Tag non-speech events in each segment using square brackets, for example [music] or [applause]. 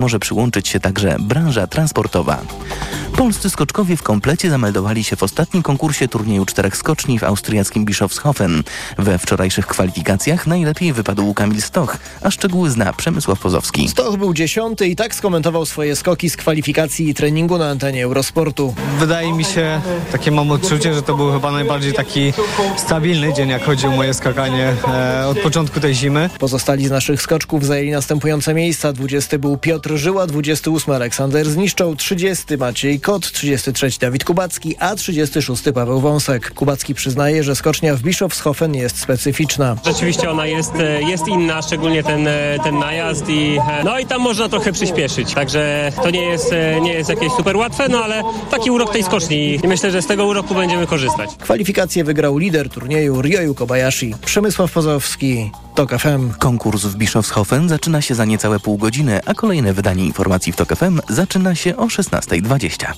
może przyłączyć się także branża transportowa. Polscy skoczkowie w komplecie zameldowali się w ostatnim konkursie turnieju czterech skoczni w austriackim Bischofshofen. We wczorajszych kwalifikacjach najlepiej wypadł Kamil Stoch, a szczegóły zna Przemysław Pozowski. Stoch był dziesiąty i tak skomentował swoje skoki z kwalifikacji i treningu na antenie Eurosportu. Wydaje mi się, takie mam odczucie, że to był chyba najbardziej taki stabilny dzień, jak chodzi o moje skakanie e, od początku tej zimy. Pozostali z naszych skoczków zajęli następujące miejsca. 20 był Piotr Żyła, 28 Aleksander Zniszczał, 30 Maciej Kot, 33 Dawid Kubacki, a 36 Paweł Wąsek. Kubacki przyznaje, że skocznia w Bischofshofen jest specyficzna. Rzeczywiście ona jest, jest inna, szczególnie ten, ten najazd i no i tam można trochę przyspieszyć. Także to nie jest, nie jest jakieś super łatwe, no ale taki urok tej skoczni i myślę, że z tego uroku będziemy korzystać. Kwalifikacje wygrał lider turnieju Ryoyu Kobayashi. Przemysław Pozowski, TOK FM. Konkurs w Bischofshofen zaczyna się za niecałe pół godziny, a kolejne wydanie informacji w TOK FM zaczyna się o 16.20.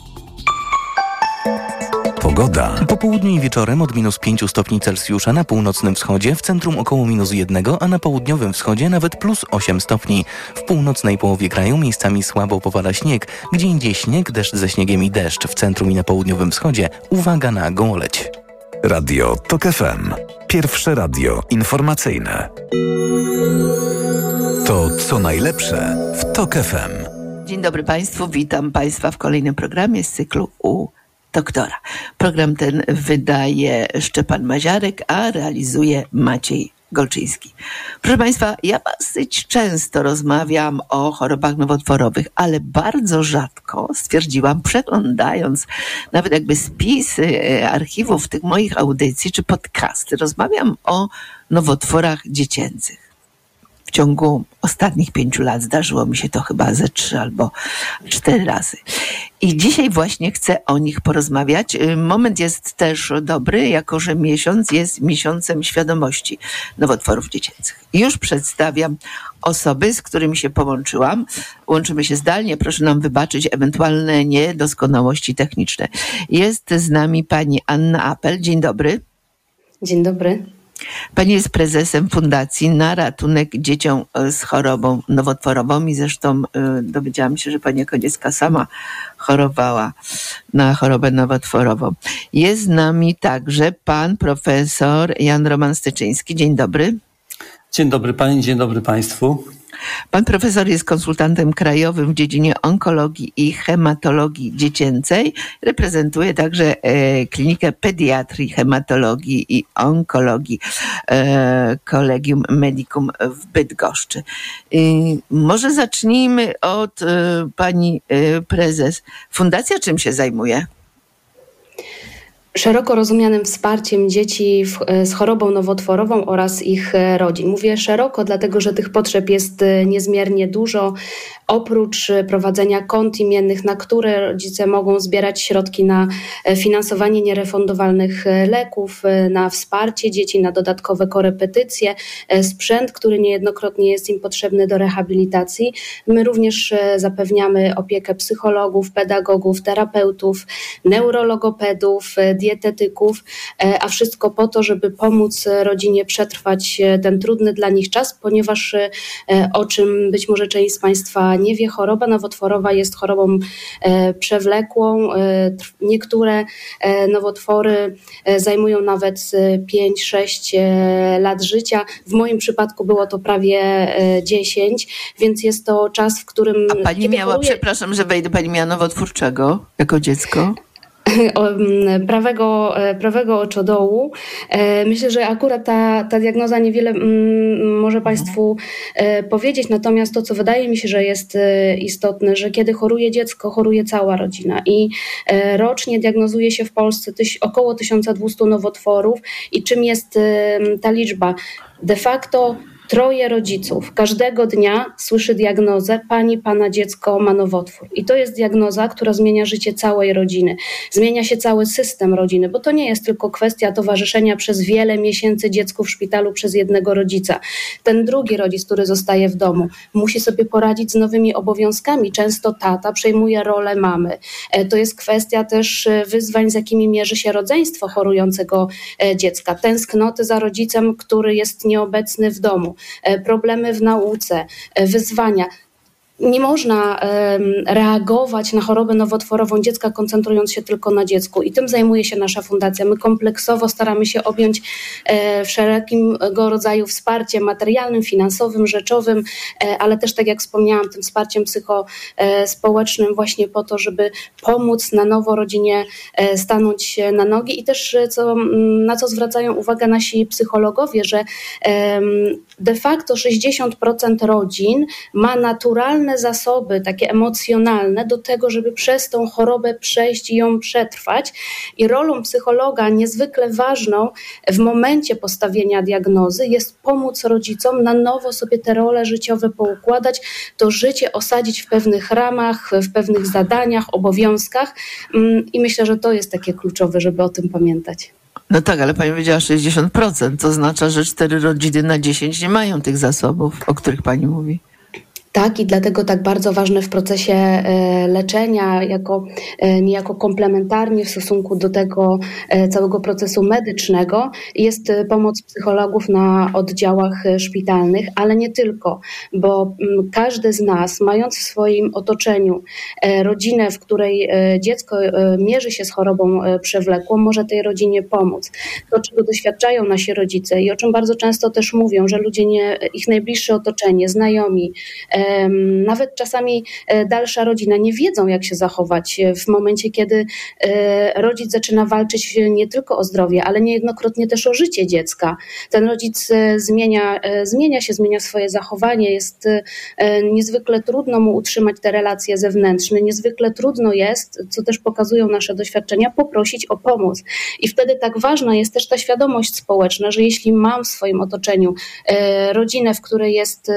Pogoda. Po południu i wieczorem od minus 5 stopni Celsjusza na północnym wschodzie, w centrum około minus 1, a na południowym wschodzie nawet plus 8 stopni. W północnej połowie kraju miejscami słabo popada śnieg, gdzie indziej śnieg, deszcz ze śniegiem i deszcz. W centrum i na południowym wschodzie uwaga na gołoleć. Radio TOK FM. Pierwsze radio informacyjne. To co najlepsze w TOK FM. Dzień dobry Państwu, witam Państwa w kolejnym programie z cyklu U doktora. Program ten wydaje Szczepan Maziarek, a realizuje Maciej Golczyński. Proszę Państwa, ja dosyć często rozmawiam o chorobach nowotworowych, ale bardzo rzadko stwierdziłam, przeglądając nawet jakby spisy archiwów tych moich audycji czy podcasty, rozmawiam o nowotworach dziecięcych w ciągu ostatnich pięciu lat zdarzyło mi się to chyba ze trzy albo cztery razy. I dzisiaj właśnie chcę o nich porozmawiać. Moment jest też dobry, jako że miesiąc jest miesiącem świadomości nowotworów dziecięcych. Już przedstawiam osoby, z którymi się połączyłam. Łączymy się zdalnie, proszę nam wybaczyć ewentualne niedoskonałości techniczne. Jest z nami pani Anna Apel. Dzień dobry. Dzień dobry. Pani jest prezesem Fundacji na ratunek dzieciom z chorobą nowotworową i zresztą dowiedziałam się, że pani Koniecka sama chorowała na chorobę nowotworową. Jest z nami także pan profesor Jan Roman Styczyński. Dzień dobry. Dzień dobry pani, dzień dobry państwu. Pan profesor jest konsultantem krajowym w dziedzinie onkologii i hematologii dziecięcej. Reprezentuje także e, klinikę pediatrii, hematologii i onkologii e, Collegium Medicum w Bydgoszczy. E, może zacznijmy od pani prezes. Fundacja czym się zajmuje? Szeroko rozumianym wsparciem dzieci w, z chorobą nowotworową oraz ich rodzin. Mówię szeroko, dlatego że tych potrzeb jest niezmiernie dużo. Oprócz prowadzenia kont imiennych, na które rodzice mogą zbierać środki na finansowanie nierefundowalnych leków, na wsparcie dzieci, na dodatkowe korepetycje, sprzęt, który niejednokrotnie jest im potrzebny do rehabilitacji. My również zapewniamy opiekę psychologów, pedagogów, terapeutów, neurologopedów, dietetyków, a wszystko po to, żeby pomóc rodzinie przetrwać ten trudny dla nich czas, ponieważ o czym być może część z Państwa nie wie, choroba nowotworowa jest chorobą przewlekłą. Niektóre nowotwory zajmują nawet 5-6 lat życia. W moim przypadku było to prawie 10, więc jest to czas, w którym. A pani miała, choruje... przepraszam, że wejdę, pani miała nowotwórczego jako dziecko? [laughs] prawego, prawego oczodołu. Myślę, że akurat ta, ta diagnoza niewiele może Państwu powiedzieć, natomiast to, co wydaje mi się, że jest istotne, że kiedy choruje dziecko, choruje cała rodzina i rocznie diagnozuje się w Polsce tyś, około 1200 nowotworów i czym jest ta liczba? De facto troje rodziców każdego dnia słyszy diagnozę: Pani, pana dziecko ma nowotwór. I to jest diagnoza, która zmienia życie całej rodziny. Zmienia się cały system rodziny, bo to nie jest tylko kwestia towarzyszenia przez wiele miesięcy dziecku w szpitalu przez jednego rodzica. Ten drugi rodzic, który zostaje w domu, musi sobie poradzić z nowymi obowiązkami. Często tata przejmuje rolę mamy. To jest kwestia też wyzwań, z jakimi mierzy się rodzeństwo chorującego dziecka. Tęsknoty za rodzicem, który jest nieobecny w domu problemy w nauce, wyzwania. Nie można reagować na chorobę nowotworową dziecka, koncentrując się tylko na dziecku. I tym zajmuje się nasza fundacja. My kompleksowo staramy się objąć e, wszelkiego rodzaju wsparciem materialnym, finansowym, rzeczowym, e, ale też, tak jak wspomniałam, tym wsparciem psychospołecznym, właśnie po to, żeby pomóc na nowo rodzinie e, stanąć na nogi i też, co, na co zwracają uwagę nasi psychologowie, że de facto 60% rodzin ma naturalne zasoby, takie emocjonalne, do tego, żeby przez tą chorobę przejść i ją przetrwać. I rolą psychologa niezwykle ważną w momencie postawienia diagnozy jest pomóc rodzicom na nowo sobie te role życiowe poukładać, to życie osadzić w pewnych ramach, w pewnych zadaniach, obowiązkach. Mm, I myślę, że to jest takie kluczowe, żeby o tym pamiętać. No tak, ale pani powiedziała 60%, to oznacza, że 4 rodziny na 10 nie mają tych zasobów, o których pani mówi. Tak, i dlatego tak bardzo ważne w procesie e, leczenia, jako, e, niejako komplementarnie w stosunku do tego e, całego procesu medycznego, jest pomoc psychologów na oddziałach szpitalnych, ale nie tylko, bo mm, każdy z nas, mając w swoim otoczeniu rodzinę, w której dziecko mierzy się z chorobą przewlekłą, może tej rodzinie pomóc. To, czego doświadczają nasi rodzice i o czym bardzo często też mówią, że ludzie, nie, ich najbliższe otoczenie, znajomi, nawet czasami e, dalsza rodzina nie wiedzą, jak się zachować w momencie, kiedy e, rodzic zaczyna walczyć nie tylko o zdrowie, ale niejednokrotnie też o życie dziecka. Ten rodzic e, zmienia, zmienia się, zmienia swoje zachowanie, jest niezwykle trudno mu utrzymać te relacje zewnętrzne, niezwykle trudno jest, co też pokazują nasze doświadczenia, poprosić o pomoc. I wtedy tak ważna jest też ta świadomość społeczna, że jeśli mam w swoim otoczeniu rodzinę, w której jest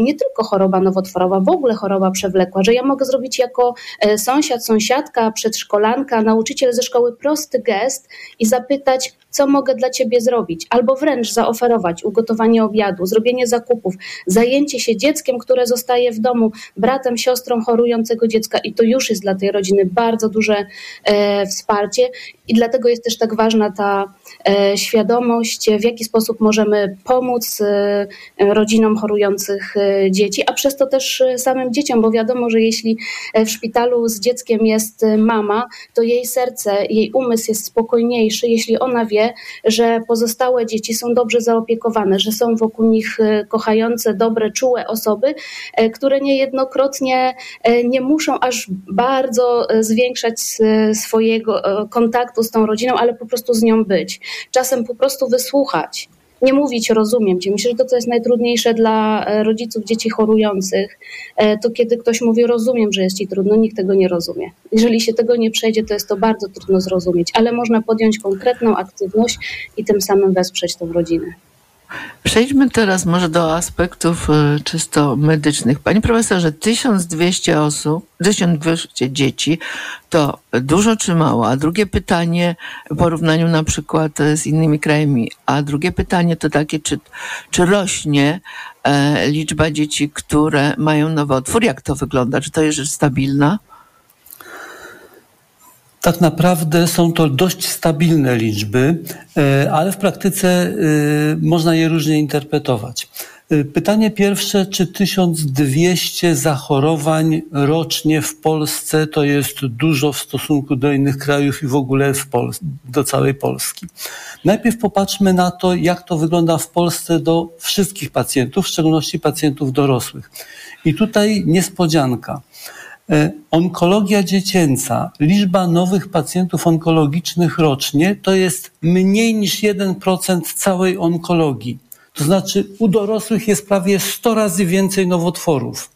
nie tylko choroba, choroba nowotworowa, w ogóle choroba przewlekła, że ja mogę zrobić jako e, sąsiad, sąsiadka, przedszkolanka, nauczyciel ze szkoły prosty gest i zapytać, co mogę dla ciebie zrobić, albo wręcz zaoferować ugotowanie obiadu, zrobienie zakupów, zajęcie się dzieckiem, które zostaje w domu, bratem, siostrą chorującego dziecka. I to już jest dla tej rodziny bardzo duże e, wsparcie. I dlatego jest też tak ważna ta e, świadomość, w jaki sposób możemy pomóc e, rodzinom chorujących e, dzieci, a przez to też e, samym dzieciom, bo wiadomo, że jeśli w szpitalu z dzieckiem jest mama, to jej serce, jej umysł jest spokojniejszy, jeśli ona wie, że pozostałe dzieci są dobrze zaopiekowane, że są wokół nich e, kochające, dobre, czułe osoby, e, które niejednokrotnie e, nie muszą aż bardzo zwiększać swojego kontaktu z tą rodziną, ale po prostu z nią być. Czasem po prostu wysłuchać nie mówić rozumiem cię. Myślę, że to, co jest najtrudniejsze dla e, rodziców dzieci chorujących, e, to kiedy ktoś mówi rozumiem, że jest ci trudno, nikt tego nie rozumie. Jeżeli się tego nie przejdzie, to jest to bardzo trudno zrozumieć, ale można podjąć konkretną aktywność i tym samym wesprzeć tą rodzinę. Przejdźmy teraz może do aspektów e, czysto medycznych. Panie profesorze, 1200 osób, 1200 dzieci to dużo czy mało? A drugie pytanie w porównaniu na przykład z innymi krajami. A drugie pytanie to takie, czy, czy rośnie e, liczba dzieci, które mają nowotwór? Jak to wygląda? Czy to jest rzecz stabilna? Tak naprawdę są to dość stabilne liczby, e, ale w praktyce e, można je różnie interpretować. E, pytanie pierwsze, czy 1200 zachorowań rocznie w Polsce to jest dużo w stosunku do innych krajów i w ogóle w do całej Polski? Najpierw popatrzmy na to, jak to wygląda w Polsce do wszystkich pacjentów, w szczególności pacjentów dorosłych. I tutaj niespodzianka. E, onkologia dziecięca, liczba nowych pacjentów onkologicznych rocznie to jest mniej niż 1% całej onkologii. To znaczy u dorosłych jest prawie 100 razy więcej nowotworów.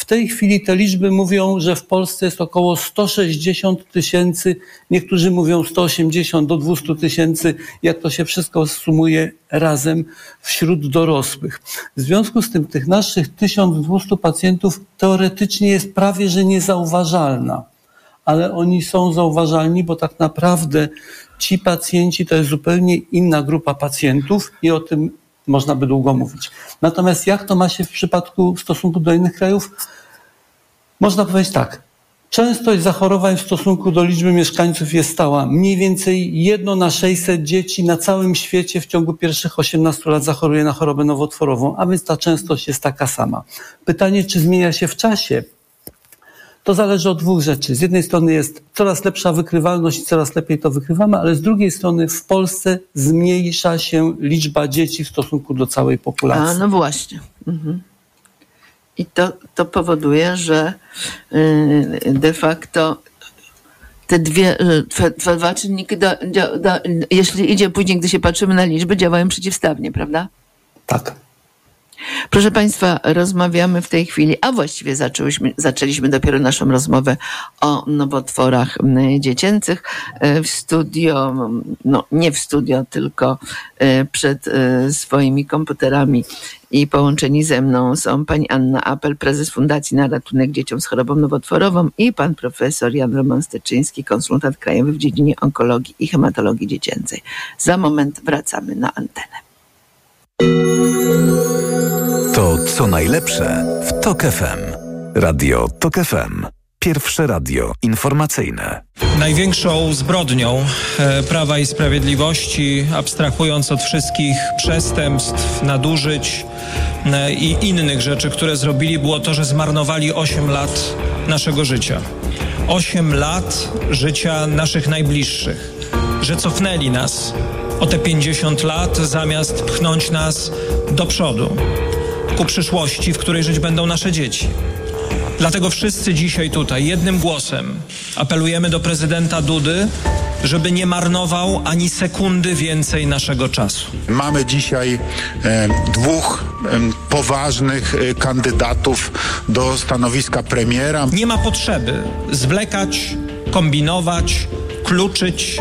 W tej chwili te liczby mówią, że w Polsce jest około 160 tysięcy, niektórzy mówią 180 do 200 tysięcy, jak to się wszystko sumuje razem wśród dorosłych. W związku z tym tych naszych 1200 pacjentów teoretycznie jest prawie że niezauważalna, ale oni są zauważalni, bo tak naprawdę ci pacjenci to jest zupełnie inna grupa pacjentów i o tym można by długo mówić. Natomiast jak to ma się w przypadku w stosunku do innych krajów? Można powiedzieć tak. Częstość zachorowań w stosunku do liczby mieszkańców jest stała. Mniej więcej jedno na 600 dzieci na całym świecie w ciągu pierwszych 18 lat zachoruje na chorobę nowotworową, a więc ta częstość jest taka sama. Pytanie, czy zmienia się w czasie? To zależy od dwóch rzeczy. Z jednej strony jest coraz lepsza wykrywalność i coraz lepiej to wykrywamy, ale z drugiej strony w Polsce zmniejsza się liczba dzieci w stosunku do całej populacji. A, no właśnie. Mhm. I to, to powoduje, że y, de facto te dwie, dwa czynniki, do, do, do, jeśli idzie później, gdy się patrzymy na liczby, działają przeciwstawnie, prawda? Tak. Proszę Państwa, rozmawiamy w tej chwili, a właściwie zaczęłyśmy, zaczęliśmy dopiero naszą rozmowę o nowotworach dziecięcych e, w studio, no nie w studio, tylko e, przed e, swoimi komputerami i połączeni ze mną są pani Anna Apel, prezes Fundacji na Ratunek Dzieciom z Chorobą Nowotworową i pan profesor Jan Roman Steczyński, konsultant krajowy w dziedzinie onkologii i hematologii dziecięcej. Za moment wracamy na antenę. To co najlepsze w TOK FM. Radio TOK FM. Pierwsze radio informacyjne. Największą zbrodnią e, Prawa i Sprawiedliwości, abstrahując od wszystkich przestępstw, nadużyć e, i innych rzeczy, które zrobili, było to, że zmarnowali 8 lat naszego życia. 8 lat życia naszych najbliższych, że cofnęli nas o te 50 lat, zamiast pchnąć nas do przodu, ku przyszłości, w której żyć będą nasze dzieci. Dlatego wszyscy dzisiaj tutaj jednym głosem apelujemy do prezydenta Dudy, żeby nie marnował ani sekundy więcej naszego czasu. Mamy dzisiaj e, dwóch e, poważnych e, kandydatów do stanowiska premiera. Nie ma potrzeby zwlekać, kombinować, kluczyć.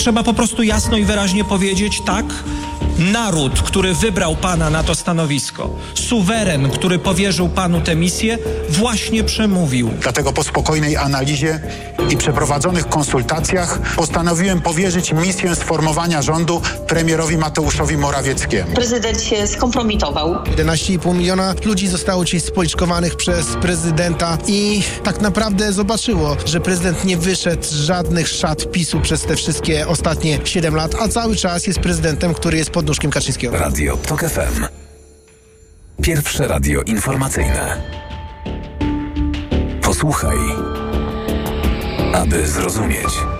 Trzeba po prostu jasno i wyraźnie powiedzieć tak. Naród, który wybrał pana na to stanowisko, suweren, który powierzył panu tę misję, właśnie przemówił. Dlatego po spokojnej analizie i przeprowadzonych konsultacjach postanowiłem powierzyć misję sformowania rządu premierowi Mateuszowi Morawieckiemu. Prezydent się skompromitował. 11,5 miliona ludzi zostało dziś spoliczkowanych przez prezydenta i tak naprawdę zobaczyło, że prezydent nie wyszedł z żadnych szat PiSu przez te wszystkie ostatnie 7 lat, a cały czas jest prezydentem, który jest pod nóżkiem. Radio TOK FM. Pierwsze radio informacyjne. Posłuchaj, aby zrozumieć.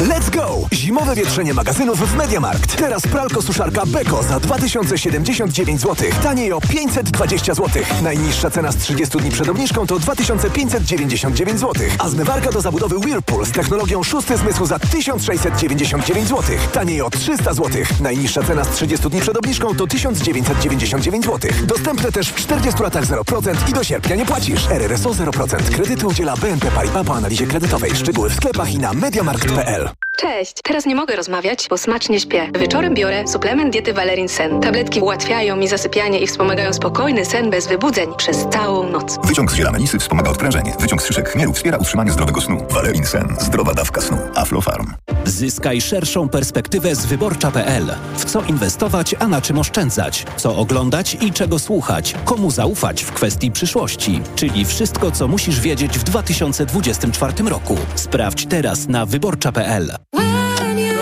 Let's go! Zimowe wietrzenie magazynów w Mediamarkt. Teraz pralko suszarka Beko za 2079 zł. Taniej o 520 zł. Najniższa cena z 30 dni przed obniżką to 2599 zł. A zmywarka do zabudowy Whirlpool z technologią szósty zmysł za 1699 zł. Taniej o 300 zł. Najniższa cena z 30 dni przed obniżką to 1999 zł. Dostępne też w 40 latach 0% i do sierpnia nie płacisz. RRSO 0%. Kredyty udziela BNP Paribas po analizie kredytowej. Szczegóły w sklepach i na mediamarkt.pl. Cześć! Teraz nie mogę rozmawiać, bo smacznie śpię. Wieczorem biorę suplement diety Valerin Sen. Tabletki ułatwiają mi zasypianie i wspomagają spokojny sen bez wybudzeń przez całą noc. Wyciąg z ziela melisy wspomaga odprężenie. Wyciąg z szyszek chmielu wspiera utrzymanie zdrowego snu. Valerin Sen. Zdrowa dawka snu. Aflofarm. Zyskaj szerszą perspektywę z wyborcza.pl. W co inwestować, a na czym oszczędzać? Co oglądać i czego słuchać? Komu zaufać w kwestii przyszłości? Czyli wszystko, co musisz wiedzieć w 2024 roku. Sprawdź teraz na wyborcza.pl.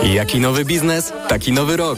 Jaki nowy biznes, taki nowy rok.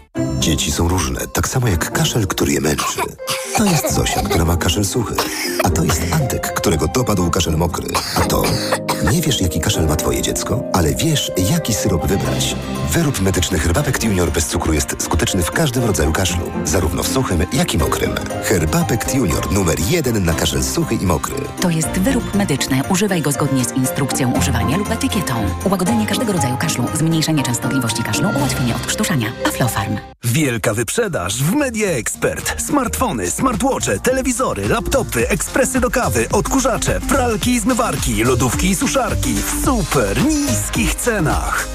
Dzieci są różne, tak samo jak kaszel, który je męczy. To jest Zosia, która ma kaszel suchy. A to jest Antek, którego dopadł kaszel mokry. A to... Nie wiesz, jaki kaszel ma twoje dziecko, ale wiesz, jaki syrop wybrać. Wyrób medyczny Herbapekt Junior bez cukru jest skuteczny w każdym rodzaju kaszlu. Zarówno w suchym, jak i mokrym. Herbapekt Junior numer jeden na kaszel suchy i mokry. To jest wyrób medyczny. Używaj go zgodnie z instrukcją używania lub etykietą. Ułagodzenie każdego rodzaju kaszlu, zmniejszenie częstotliwości kaszlu, ułatwienie odkrztuszania. Aflofarm. Wielka wyprzedaż w Media Expert. Smartfony, smartwatche, telewizory, laptopy, ekspresy do kawy, odkurzacze, pralki i zmywarki, lodówki i suszarki w super niskich cenach.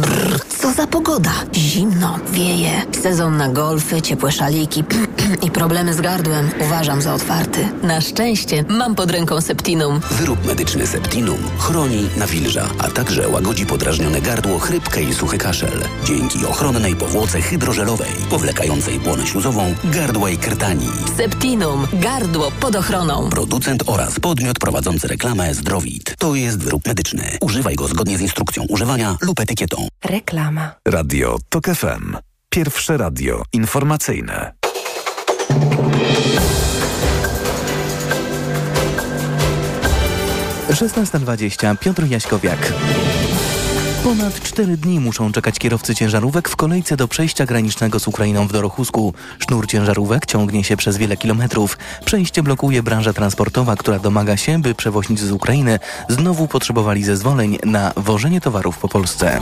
Brrr, co za pogoda. Zimno, wieje. Sezon na golfy, ciepłe szaliki [clears throat] i problemy z gardłem uważam za otwarty. Na szczęście mam pod ręką Septinum. Wyrób medyczny Septinum chroni, nawilża, a także łagodzi podrażnione gardło, chrypkę i suchy kaszel. Dzięki ochronnej powłoce hydrożelowej, powlekającej błonę śluzową, gardła i krtani. Septinum. Gardło pod ochroną. Producent oraz podmiot prowadzący reklamę Zdrowit. To jest wyrób medyczny. Używaj go zgodnie z instrukcją używania lub etykietą. Reklama. Radio TOK FM. Pierwsze radio informacyjne. Szesnasta dwadzieścia. Piotr Jaśkowiak. Ponad cztery dni muszą czekać kierowcy ciężarówek w kolejce do przejścia granicznego z Ukrainą w Dorochusku. Sznur ciężarówek ciągnie się przez wiele kilometrów. Przejście blokuje branża transportowa, która domaga się, by przewoźnicy z Ukrainy znowu potrzebowali zezwoleń na wożenie towarów po Polsce.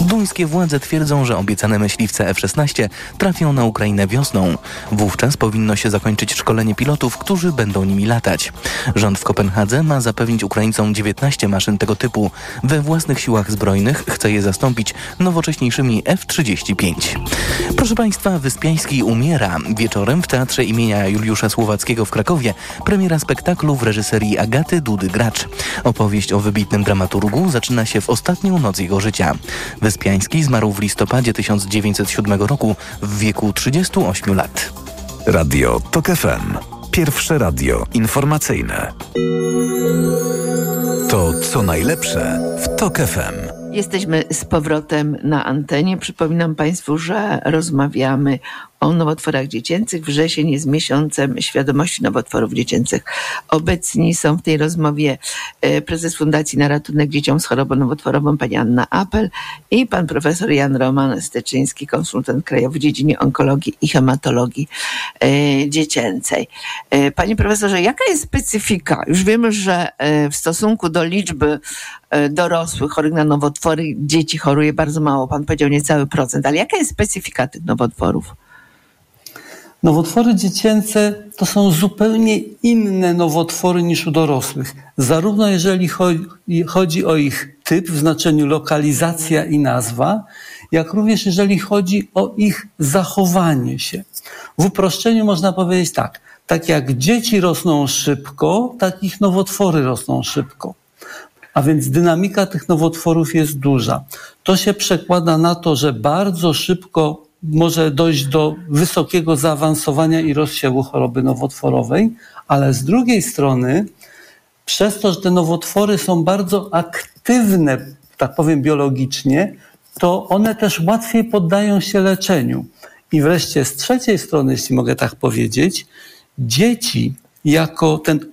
Duńskie władze twierdzą, że obiecane myśliwce F-16 trafią na Ukrainę wiosną. Wówczas powinno się zakończyć szkolenie pilotów, którzy będą nimi latać. Rząd w Kopenhadze ma zapewnić Ukraińcom 19 maszyn tego typu. We własnych siłach zbrojnych chce je zastąpić nowocześniejszymi F-35. Proszę Państwa, Wyspiański umiera. Wieczorem w Teatrze imienia Juliusza Słowackiego w Krakowie premiera spektaklu w reżyserii Agaty Dudy Gracz. Opowieść o wybitnym dramaturgu zaczyna się w ostatnią noc jego życia. Wyspiański zmarł w listopadzie 1907 roku w wieku 38 lat. Radio TOK FM. Pierwsze radio informacyjne. To co najlepsze w TOK FM. Jesteśmy z powrotem na antenie. Przypominam Państwu, że rozmawiamy o nowotworach dziecięcych. Wrzesień jest miesiącem świadomości nowotworów dziecięcych. Obecni są w tej rozmowie e, prezes Fundacji na Ratunek Dzieciom z Chorobą Nowotworową pani Anna Apel i pan profesor Jan Roman Steczyński, konsultant krajowy w dziedzinie onkologii i hematologii e, dziecięcej. E, panie profesorze, jaka jest specyfika? Już wiemy, że w stosunku do liczby dorosłych chorych na nowotwory dzieci choruje bardzo mało. Pan powiedział niecały procent, ale jaka jest specyfika tych nowotworów? Nowotwory dziecięce to są zupełnie inne nowotwory niż u dorosłych. Zarówno jeżeli chodzi, o ich typ w znaczeniu lokalizacja i nazwa, jak również jeżeli chodzi o ich zachowanie się. W uproszczeniu można powiedzieć tak, tak jak dzieci rosną szybko, tak ich nowotwory rosną szybko. A więc dynamika tych nowotworów jest duża. To się przekłada na to, że bardzo szybko może dojść do wysokiego zaawansowania i rozsiewu choroby nowotworowej, ale z drugiej strony, przez to, że te nowotwory są bardzo aktywne, tak powiem biologicznie, to one też łatwiej poddają się leczeniu. I wreszcie z trzeciej strony, jeśli mogę tak powiedzieć, dzieci jako ten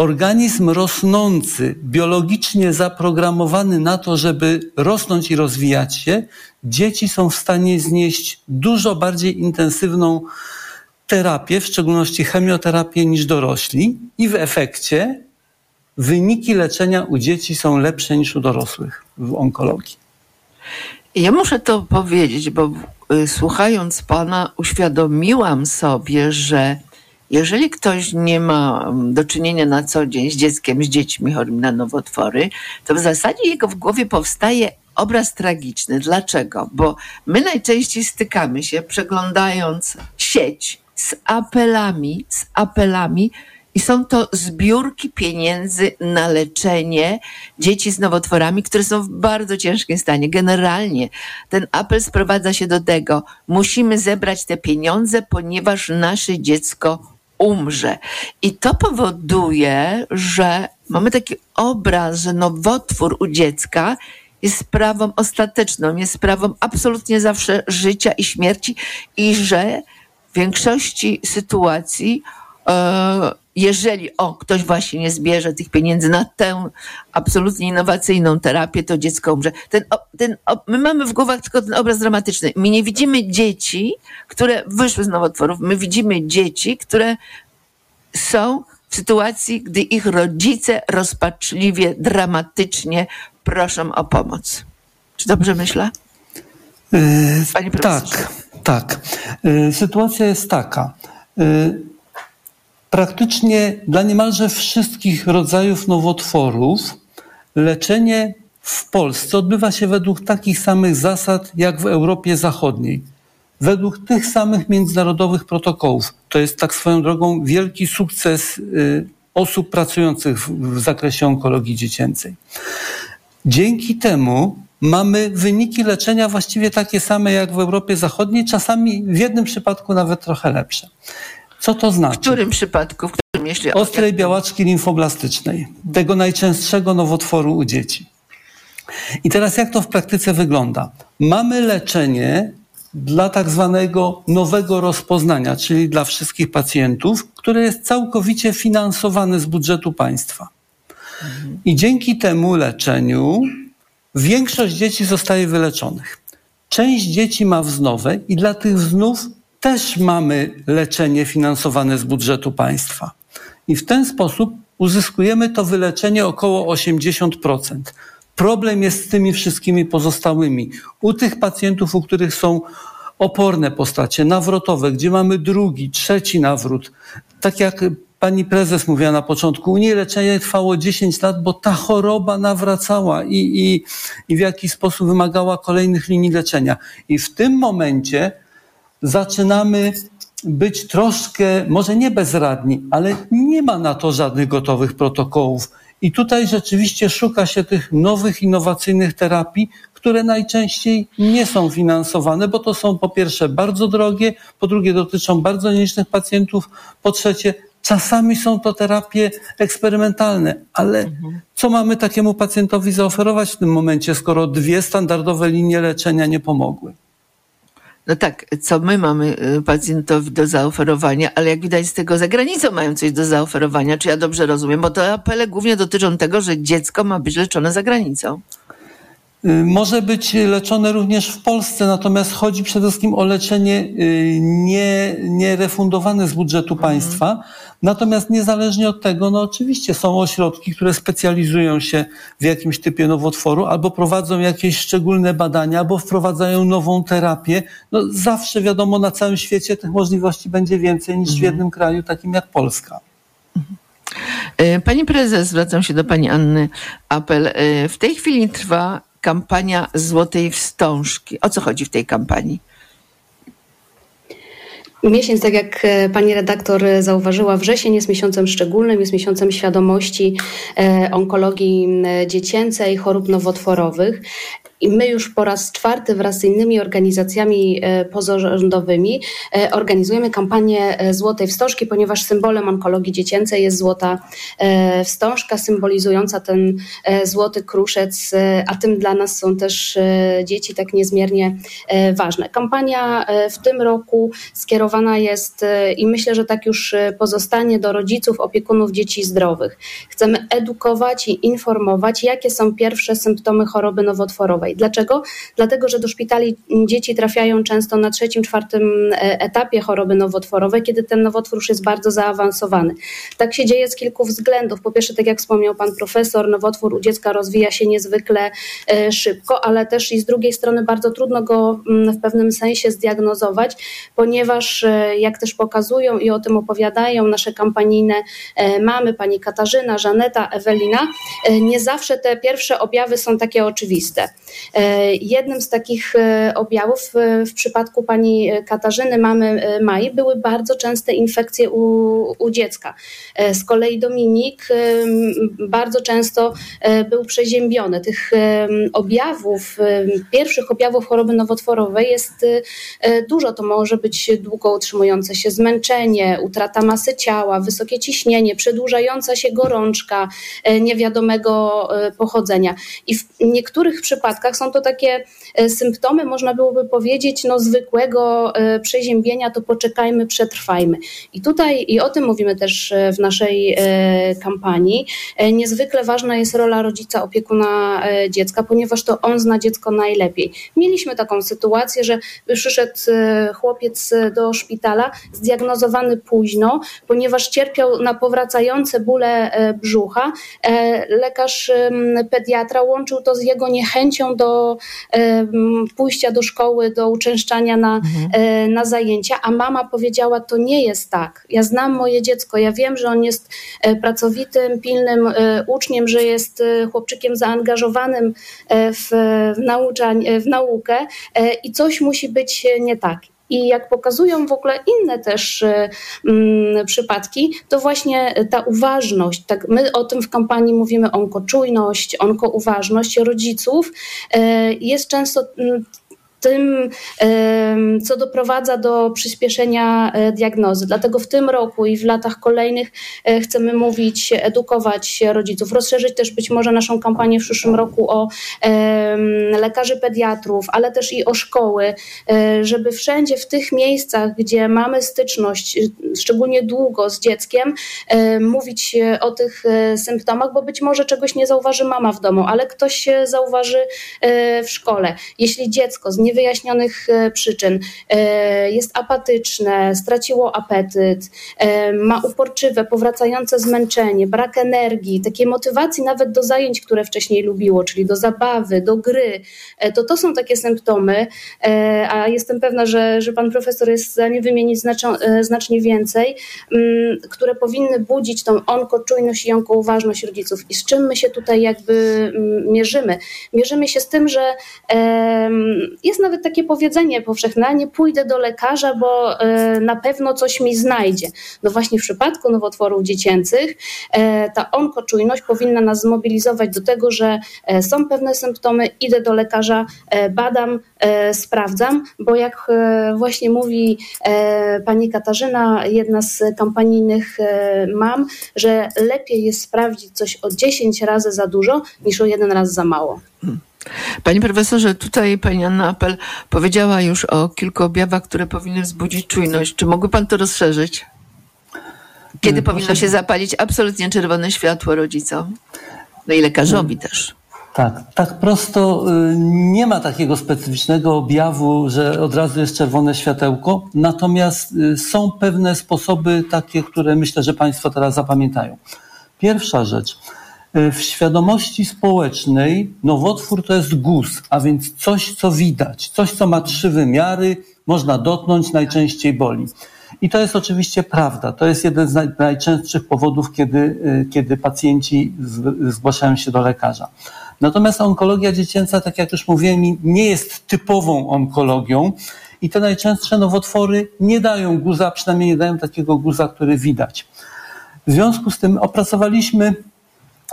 organizm rosnący, biologicznie zaprogramowany na to, żeby rosnąć i rozwijać się, dzieci są w stanie znieść dużo bardziej intensywną terapię, w szczególności chemioterapię, niż dorośli, i w efekcie wyniki leczenia u dzieci są lepsze niż u dorosłych w onkologii. Ja muszę to powiedzieć, bo y, słuchając Pana, uświadomiłam sobie, że jeżeli ktoś nie ma mm, do czynienia na co dzień z dzieckiem, z dziećmi chorymi na nowotwory, to w zasadzie jego w głowie powstaje obraz tragiczny. Dlaczego? Bo my najczęściej stykamy się, przeglądając sieć z apelami, z apelami, i są to zbiórki pieniędzy na leczenie dzieci z nowotworami, które są w bardzo ciężkim stanie. Generalnie ten apel sprowadza się do tego, musimy zebrać te pieniądze, ponieważ nasze dziecko umrze. I to powoduje, że mamy taki obraz, że nowotwór u dziecka jest sprawą ostateczną, jest sprawą absolutnie zawsze życia i śmierci i że w większości sytuacji, e, jeżeli o, ktoś właśnie nie zbierze tych pieniędzy na tę absolutnie innowacyjną terapię, to dziecko umrze. Ten, ten, my mamy w głowach tylko ten obraz dramatyczny. My nie widzimy dzieci, które wyszły z nowotworów. My widzimy dzieci, które są w sytuacji, gdy ich rodzice rozpaczliwie, dramatycznie proszą o pomoc. Czy dobrze myślę? Panie tak, tak. Sytuacja jest taka. Praktycznie dla niemalże wszystkich rodzajów nowotworów leczenie w Polsce odbywa się według takich samych zasad jak w Europie Zachodniej. Według tych samych międzynarodowych protokołów. To jest tak swoją drogą wielki sukces osób pracujących w, zakresie onkologii dziecięcej. Dzięki temu mamy wyniki leczenia właściwie takie same jak w Europie Zachodniej, czasami w jednym przypadku nawet trochę lepsze. Co to znaczy? W którym przypadku? W którym, jeśli Ostrej białaczki limfoblastycznej, tego najczęstszego nowotworu u dzieci. I teraz jak to w praktyce wygląda? Mamy leczenie dla tak zwanego nowego rozpoznania, czyli dla wszystkich pacjentów, które jest całkowicie finansowane z budżetu państwa. I dzięki temu leczeniu większość dzieci zostaje wyleczonych. Część dzieci ma wznowę i dla tych wznów też mamy leczenie finansowane z budżetu państwa. I w ten sposób uzyskujemy to wyleczenie około 80%. Problem jest z tymi wszystkimi pozostałymi. U tych pacjentów, u których są oporne postacie, nawrotowe, gdzie mamy drugi, trzeci nawrót, tak jak pani prezes mówiła na początku, u niej leczenie trwało 10 lat, bo ta choroba nawracała i, i, i w jakiś sposób wymagała kolejnych linii leczenia. I w tym momencie zaczynamy być troszkę, może nie bezradni, ale nie ma na to żadnych gotowych protokołów. I tutaj rzeczywiście szuka się tych nowych, innowacyjnych terapii, które najczęściej nie są finansowane, bo to są po pierwsze bardzo drogie, po drugie dotyczą bardzo nielicznych pacjentów, po trzecie czasami są to terapie eksperymentalne, ale co mamy takiemu pacjentowi zaoferować w tym momencie, skoro dwie standardowe linie leczenia nie pomogły? No tak, co my mamy y, pacjentowi do zaoferowania, ale jak widać z tego za granicą mają coś do zaoferowania, czy ja dobrze rozumiem, bo te apele głównie dotyczą tego, że dziecko ma być leczone za granicą. Y, może być leczone również w Polsce, natomiast chodzi przede wszystkim o leczenie y, nie, nierefundowane z budżetu państwa. Natomiast niezależnie od tego, no oczywiście są ośrodki, które specjalizują się w jakimś typie nowotworu albo prowadzą jakieś szczególne badania, albo wprowadzają nową terapię. No zawsze wiadomo, na całym świecie tych możliwości będzie więcej niż w jednym kraju, takim jak Polska. Y, pani prezes, zwracam się do pani Anny Apel. W tej chwili trwa kampania Złotej Wstążki. O co chodzi w tej kampanii? Miesiąc, tak jak e, pani redaktor zauważyła, wrzesień jest miesiącem szczególnym, jest miesiącem świadomości e, onkologii dziecięcej, chorób nowotworowych. I my już po raz czwarty wraz z innymi organizacjami e, pozarządowymi e, organizujemy kampanię e, Złotej Wstążki, ponieważ symbolem onkologii dziecięcej jest złota wstążka, symbolizująca ten złoty kruszec, a tym dla nas są też dzieci tak niezmiernie ważne. Kampania w tym roku skierowana jest i myślę, że tak już pozostanie do rodziców, opiekunów dzieci zdrowych. Chcemy edukować i informować, jakie są pierwsze symptomy choroby nowotworowej Dlaczego? Dlatego, że do szpitali dzieci trafiają często na trzecim, czwartym e, etapie choroby nowotworowej, kiedy ten nowotwór już jest bardzo zaawansowany. Tak się dzieje z kilku względów. Po pierwsze, tak jak wspomniał pan profesor, nowotwór u dziecka rozwija się niezwykle e, szybko, ale też i z drugiej strony bardzo trudno go mm, w pewnym sensie zdiagnozować, ponieważ e, jak też pokazują i o tym opowiadają nasze kampanijne mamy, pani Katarzyna, Żaneta, Ewelina, nie zawsze te pierwsze objawy są takie oczywiste. Jednym z takich objawów w przypadku pani Katarzyny, mamy Mai, były bardzo częste infekcje u, u dziecka. Z kolei Dominik bardzo często był przeziębiony. Tych objawów, pierwszych objawów choroby nowotworowej jest dużo. To może być długo utrzymujące się zmęczenie, utrata masy ciała, wysokie ciśnienie, przedłużająca się gorączka niewiadomego pochodzenia. I w niektórych przypadkach są to takie symptomy, można byłoby powiedzieć, no zwykłego przeziębienia, to poczekajmy, przetrwajmy. I tutaj, i o tym mówimy też w naszej kampanii, niezwykle ważna jest rola rodzica, opiekuna dziecka, ponieważ to on zna dziecko najlepiej. Mieliśmy taką sytuację, że przyszedł chłopiec do szpitala, zdiagnozowany późno, ponieważ cierpiał na powracające bóle brzucha. Lekarz pediatra łączył to z jego niechęcią do pójścia do szkoły, do uczęszczania na, mhm. na zajęcia, a mama powiedziała, to nie jest tak. Ja znam moje dziecko, ja wiem, że on jest pracowitym, pilnym uczniem, że jest chłopczykiem zaangażowanym w, w, nauczań, w naukę i coś musi być nie tak. I jak pokazują w ogóle inne też mm, przypadki, to właśnie ta uważność, tak my o tym w kampanii mówimy onkoczujność, onkouważność rodziców jest często tym, co doprowadza do przyspieszenia e, diagnozy. Dlatego w tym roku i w latach kolejnych e, chcemy mówić, edukować rodziców, rozszerzyć też być może naszą kampanię w przyszłym roku o lekarzy pediatrów, ale też i o szkoły, e, żeby wszędzie w tych miejscach, gdzie mamy styczność, szczególnie długo z dzieckiem, mówić o tych symptomach, bo być może czegoś nie zauważy mama w domu, ale ktoś zauważy w szkole. Jeśli dziecko z niewyjaśnionych e, przyczyn e, jest apatyczne, straciło apetyt, e, ma uporczywe, powracające zmęczenie, brak energii, takiej motywacji nawet do zajęć, które wcześniej lubiło, czyli do zabawy, do gry, to to są takie symptomy, a jestem pewna, że, że pan profesor jest w stanie wymienić znacznie, więcej, mm, które powinny budzić tą onkoczujność i onkouważność rodziców. I z czym my się tutaj jakby mm, mierzymy? Mierzymy się z tym, że jest nawet takie powiedzenie powszechne, nie pójdę do lekarza, bo e, na pewno coś mi znajdzie. No właśnie w przypadku nowotworów dziecięcych e, ta onkoczujność powinna nas zmobilizować do tego, że e, są pewne symptomy, idę do lekarza, badam, sprawdzam, bo jak właśnie mówi pani Katarzyna, jedna z kampanijnych mam, że lepiej jest sprawdzić coś o 10 razy za dużo niż o jeden raz za mało. Hmm. Panie profesorze, tutaj pani Anna Apel powiedziała już o kilku objawach, które powinny wzbudzić czujność. Czy mógłby pan to rozszerzyć? Kiedy Proszę... powinno się zapalić absolutnie czerwone światło rodzicom? No i lekarzowi hmm. też. Tak, tak prosto y, nie ma takiego specyficznego objawu, że od razu jest czerwone światełko, natomiast y, są pewne sposoby takie, które myślę, że Państwo teraz zapamiętają. Pierwsza rzecz – w świadomości społecznej nowotwór to jest guz, a więc coś, co widać, coś, co ma trzy wymiary, można dotknąć, najczęściej boli. I to jest oczywiście prawda. To jest jeden z najczęstszych powodów, kiedy, e, kiedy pacjenci zgłaszają się do lekarza. Natomiast onkologia dziecięca, tak jak już mówiłem, nie jest typową onkologią i te najczęstsze nowotwory nie dają guza, przynajmniej nie dają takiego guza, który widać. W związku z tym opracowaliśmy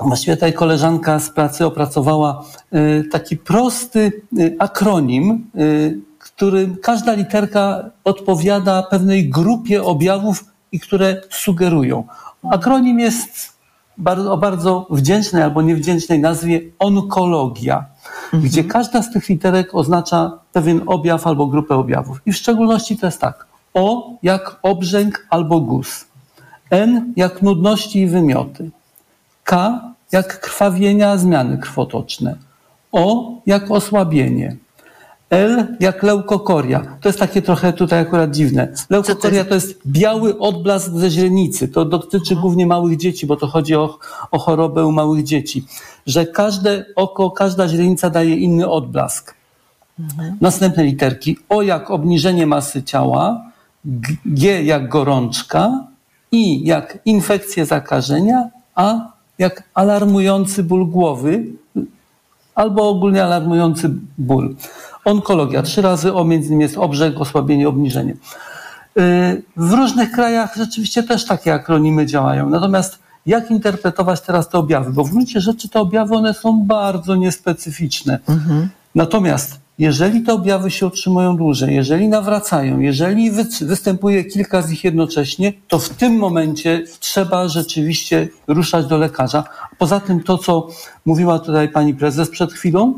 Właściwie tutaj koleżanka z pracy opracowała y, taki prosty y, akronim, y, który każda literka odpowiada pewnej grupie objawów i które sugerują. Akronim jest bardzo, o bardzo wdzięcznej albo niewdzięcznej nazwie onkologia, mhm. gdzie każda z tych literek oznacza pewien objaw albo grupę objawów. I w szczególności to jest tak. O jak obrzęk albo guz. N jak nudności i wymioty. K jak krwawienia, zmiany krwotoczne. O jak osłabienie. L jak leukokoria. To jest takie trochę tutaj akurat dziwne. Leukokoria to jest biały odblask ze źrenicy. To dotyczy głównie małych dzieci, bo to chodzi o, o chorobę u małych dzieci. Że każde oko, każda źrenica daje inny odblask. Mhm. Następne literki. O jak obniżenie masy ciała. G jak gorączka. I jak infekcje zakażenia. A jak alarmujący ból głowy, albo ogólnie alarmujący ból. Onkologia, trzy razy O, między innymi jest obrzeg, osłabienie, obniżenie. Y, w różnych krajach rzeczywiście też takie akronimy działają. Natomiast jak interpretować teraz te objawy? Bo w gruncie rzeczy te objawy one są bardzo niespecyficzne. Mhm. Natomiast jeżeli te objawy się utrzymują dłużej, jeżeli nawracają, jeżeli występuje kilka z nich jednocześnie, to w tym momencie trzeba rzeczywiście ruszać do lekarza. Poza tym to, co mówiła tutaj pani prezes przed chwilą,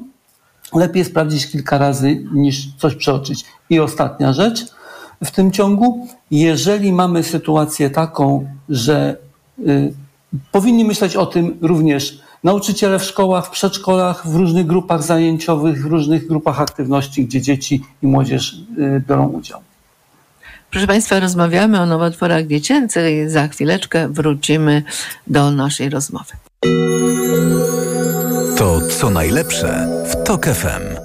lepiej sprawdzić kilka razy niż coś przeoczyć. I ostatnia rzecz w tym ciągu, jeżeli mamy sytuację taką, że y, powinni myśleć o tym również nauczyciele w szkołach, w przedszkolach, w różnych grupach zajęciowych, w różnych grupach aktywności, gdzie dzieci i młodzież y, biorą udział. Proszę Państwa, rozmawiamy o nowotworach dziecięcych. Za chwileczkę wrócimy do naszej rozmowy. To co najlepsze w TOK FM.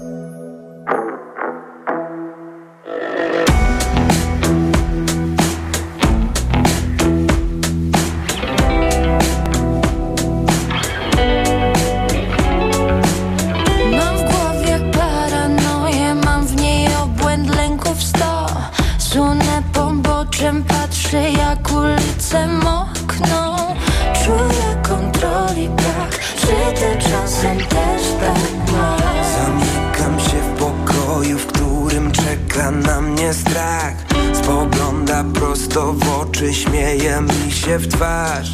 prosto w oczy Śmieje mi się w twarz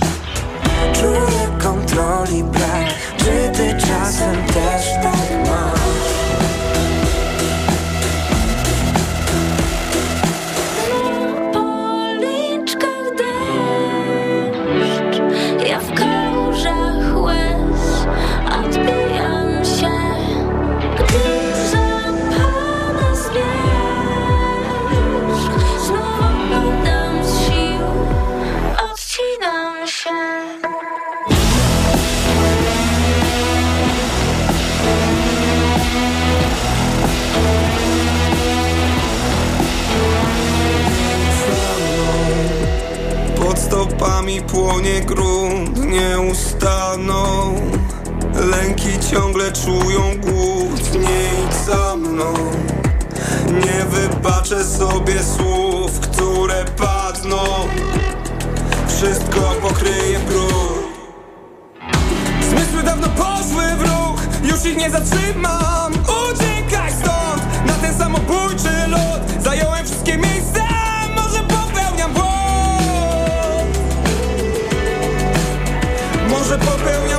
Czuję kontroli brak Czy ty czasem też tak masz? stopami płonie grunt Nie ustaną Lęki ciągle czują głód Nie idź za mną. Nie wybaczę sobie słów, które padną. Wszystko pokryje brud. Zmysły dawno poszły w ruch Już ich nie zatrzymam. Uciekaj stąd Na ten samobójczy lot Zająłem wszystkie miejsca. se pompeu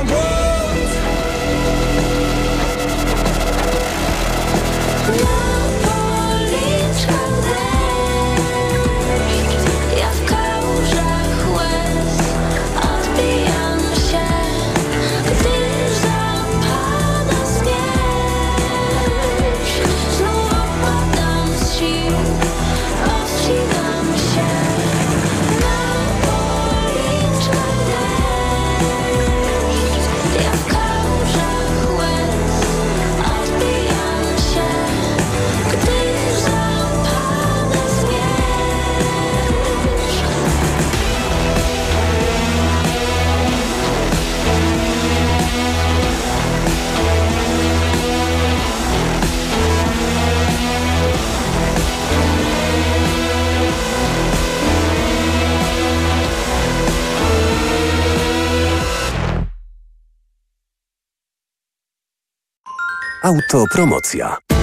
Autopromocja.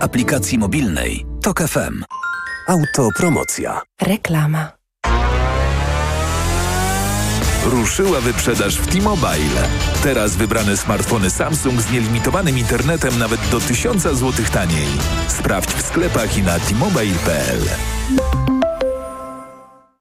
aplikacji mobilnej Tok FM. Autopromocja. Reklama. Ruszyła wyprzedaż w T-Mobile. Teraz wybrane smartfony Samsung z nielimitowanym internetem nawet do 1000 zł taniej. Sprawdź w sklepach i na t-mobile.pl.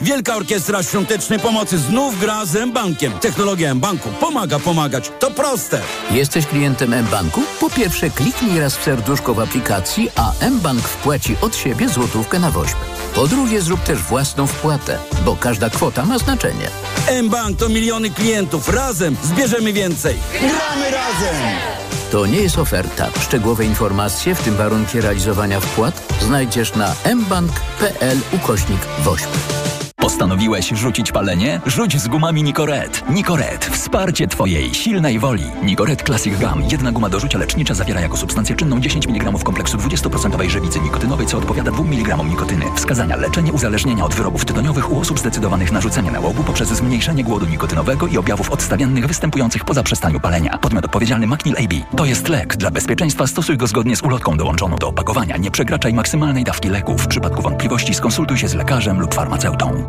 Wielka Orkiestra Świątecznej Pomocy znów gra z M-Bankiem. Technologia M-Banku pomaga pomagać. To proste. Jesteś klientem M-Banku? Po pierwsze kliknij raz w serduszko w aplikacji, a M-Bank wpłaci od siebie złotówkę na woźb. Po drugie zrób też własną wpłatę, bo każda kwota ma znaczenie. M-Bank to miliony klientów. Razem zbierzemy więcej. Gramy razem! To nie jest oferta. Szczegółowe informacje, w tym warunki realizowania wpłat, znajdziesz na mbank.pl ukośnik woźb. Postanowiłeś rzucić palenie? Rzuć z gumami Nicoret. Nicoret. Wsparcie Twojej silnej woli. Nicoret Classic Gum. Jedna guma do rzucia lecznicza zawiera jako substancję czynną 10 mg kompleksu 20% żywicy nikotynowej, co odpowiada 2 mg nikotyny. Wskazania leczenie uzależnienia od wyrobów tytoniowych u osób zdecydowanych na rzucenie nałogu poprzez zmniejszenie głodu nikotynowego i objawów odstawiennych występujących po zaprzestaniu palenia. Podmiot odpowiedzialny Macnil AB. To jest lek. Dla bezpieczeństwa stosuj go zgodnie z ulotką dołączoną do opakowania. Nie przekraczaj maksymalnej dawki leku. W przypadku wątpliwości skonsultuj się z lekarzem lub farmaceutą.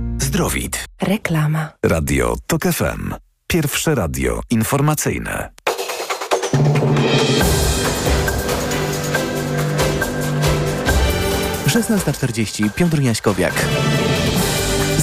Zdrowit. Reklama. Radio TOK FM. Pierwsze radio informacyjne. Szesnasta czterdzieści. Piotr Jaśkowiak.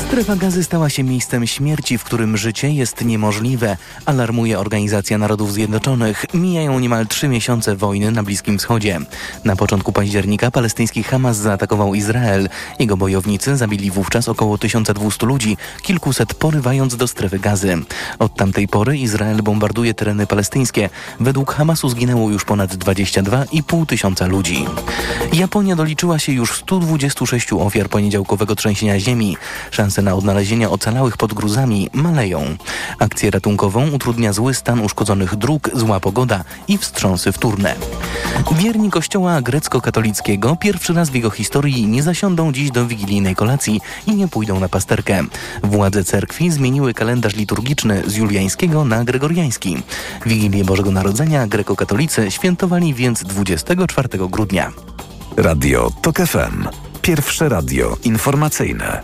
Strefa gazy stała się miejscem śmierci, w którym życie jest niemożliwe, alarmuje Organizacja Narodów Zjednoczonych. Mijają niemal trzy miesiące wojny na Bliskim Wschodzie. Na początku października palestyński Hamas zaatakował Izrael. Jego bojownicy zabili wówczas około 1200 ludzi, kilkuset porywając do strefy gazy. Od tamtej pory Izrael bombarduje tereny palestyńskie. Według Hamasu zginęło już ponad 22,5 tysiąca ludzi. Japonia doliczyła się już 126 ofiar poniedziałkowego trzęsienia ziemi. Szanse na odnalezienie ocalałych pod gruzami maleją. Akcję ratunkową utrudnia zły stan uszkodzonych dróg, zła pogoda i wstrząsy wtórne. Wierni kościoła grecko-katolickiego pierwszy raz w jego historii nie zasiądą dziś do wigilijnej kolacji i nie pójdą na pasterkę. Władze cerkwi zmieniły kalendarz liturgiczny z juliańskiego na gregoriański. Wigilię Bożego Narodzenia grekokatolicy świętowali więc 24 grudnia. Radio TOK FM. Pierwsze radio informacyjne.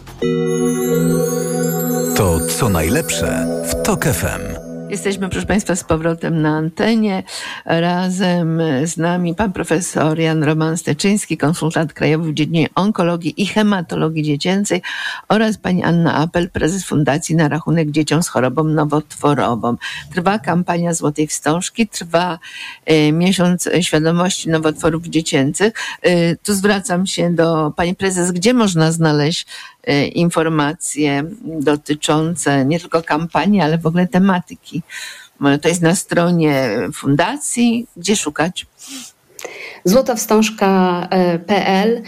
To co najlepsze w TOK FM. Jesteśmy, proszę Państwa, z powrotem na antenie. Razem z nami pan profesor Jan Roman Steczyński, konsultant krajowy w dziedzinie onkologii i hematologii dziecięcej oraz pani Anna Apel, prezes Fundacji na rachunek dzieciom z chorobą nowotworową. Trwa kampania Złotej Wstążki, trwa e, miesiąc świadomości nowotworów dziecięcych. E, tu zwracam się do pani prezes, gdzie można znaleźć informacje dotyczące nie tylko kampanii, ale w ogóle tematyki. To jest na stronie fundacji, gdzie szukać. Złotawstążka.pl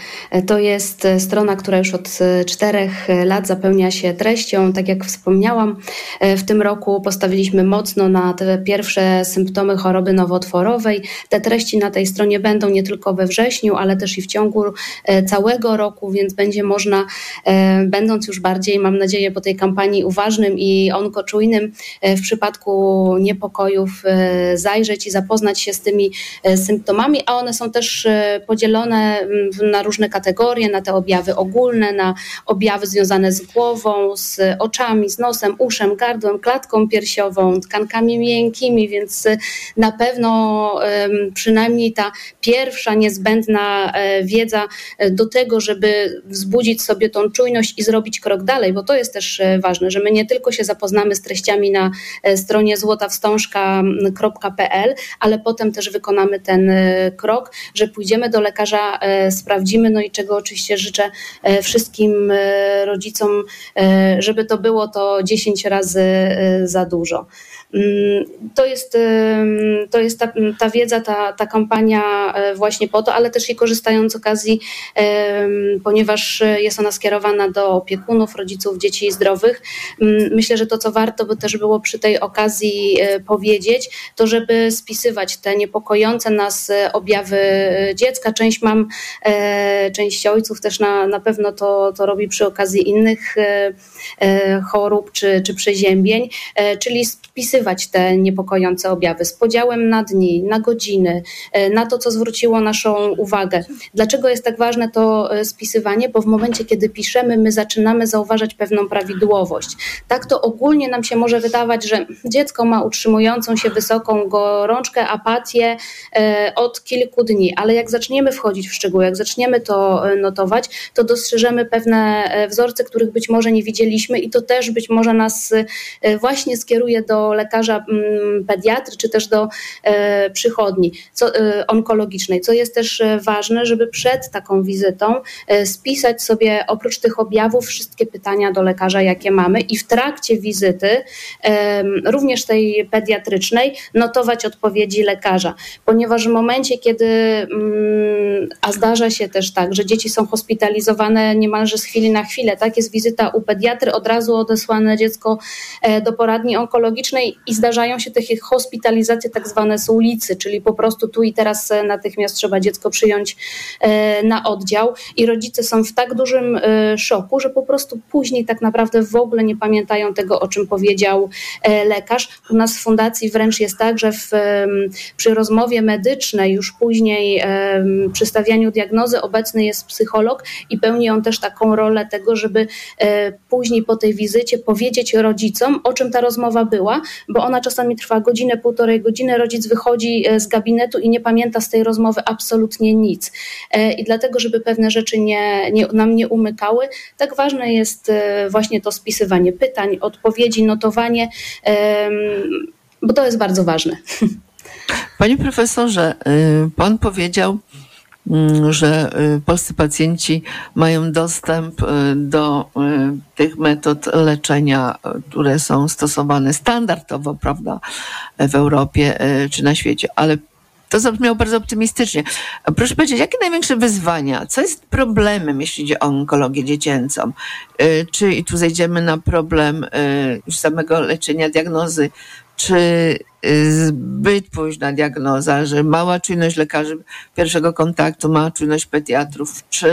to jest strona, która już od czterech lat zapełnia się treścią. Tak jak wspomniałam, w tym roku postawiliśmy mocno na te pierwsze symptomy choroby nowotworowej. Te treści na tej stronie będą nie tylko we wrześniu, ale też i w ciągu całego roku, więc będzie można, będąc już bardziej, mam nadzieję, po tej kampanii uważnym i onkoczujnym, w przypadku niepokojów zajrzeć i zapoznać się z tymi symptomami, a one są też e, podzielone mm, na różne kategorie, na te objawy ogólne, na objawy związane z głową, z oczami, z nosem, uszem, gardłem, klatką piersiową, tkankami miękkimi, więc e, na pewno przynajmniej ta pierwsza niezbędna e, wiedza do tego, żeby wzbudzić sobie tą czujność i zrobić krok dalej, bo to jest też ważne, że my nie tylko się zapoznamy z treściami na stronie złotawstążka.pl, ale potem też wykonamy ten krok, że pójdziemy do lekarza, sprawdzimy, no i czego oczywiście życzę wszystkim rodzicom, żeby to było to 10 razy za dużo. Mm, to jest, to jest ta, ta wiedza, ta, ta kampania e, właśnie po to, ale też i korzystając z okazji, ponieważ jest ona skierowana do opiekunów, rodziców dzieci zdrowych. Mm, myślę, że to, co warto by też było przy tej okazji e, powiedzieć, to żeby spisywać te niepokojące nas e, objawy dziecka. Część mam, część ojców też na, na pewno to, to robi przy okazji innych chorób czy, czy przeziębień, czyli spisywać wpisywać te niepokojące objawy z podziałem na dni, na godziny, e, na to, co zwróciło naszą uwagę. Dlaczego jest tak ważne to e, spisywanie? Bo w momencie, kiedy piszemy, my zaczynamy zauważać pewną prawidłowość. Tak to ogólnie nam się może wydawać, że dziecko ma utrzymującą się wysoką gorączkę, apatię e, od kilku dni, ale jak zaczniemy wchodzić w szczegóły, jak zaczniemy to notować, to dostrzeżemy pewne wzorce, których być może nie widzieliśmy i to też być może nas właśnie skieruje do lekarza lekarza mm, pediatry, czy też do e, przychodni co, e, onkologicznej, co jest też e, ważne, żeby przed taką wizytą spisać sobie oprócz tych objawów wszystkie pytania do lekarza, jakie mamy i w trakcie wizyty, również tej pediatrycznej, notować odpowiedzi lekarza, ponieważ w momencie, kiedy, mm, a zdarza się też tak, że dzieci są hospitalizowane niemalże z chwili na chwilę, tak, jest wizyta u pediatry, od razu odesłane dziecko do poradni onkologicznej i zdarzają się takie hospitalizacje tak zwane z ulicy, czyli po prostu tu i teraz e, natychmiast trzeba dziecko przyjąć e, na oddział i rodzice są w tak dużym e, szoku, że po prostu później tak naprawdę w ogóle nie pamiętają tego, o czym powiedział lekarz. U nas w fundacji wręcz jest tak, że w, przy rozmowie medycznej już później przy stawianiu diagnozy obecny jest psycholog i pełni on też taką rolę tego, żeby później po tej wizycie powiedzieć rodzicom, o czym ta rozmowa była, bo ona czasami trwa godzinę, półtorej godziny, rodzic wychodzi e, z gabinetu i nie pamięta z tej rozmowy absolutnie nic. E, I dlatego, żeby pewne rzeczy nie, nie, nam nie umykały, tak ważne jest e, właśnie to spisywanie pytań, odpowiedzi, notowanie, bo to jest bardzo ważne. [laughs] Panie profesorze, y, pan powiedział, że y, polscy pacjenci mają dostęp y, do y, tych metod leczenia, które są stosowane standardowo, prawda, w Europie czy na świecie, ale to zabrzmiało bardzo optymistycznie. Proszę powiedzieć, jakie największe wyzwania, co jest problemem, jeśli chodzi o onkologię dziecięcą? Czy i tu zejdziemy na problem już samego leczenia, diagnozy czy zbyt późna diagnoza, że mała czujność lekarzy pierwszego kontaktu, mała czujność pediatrów, czy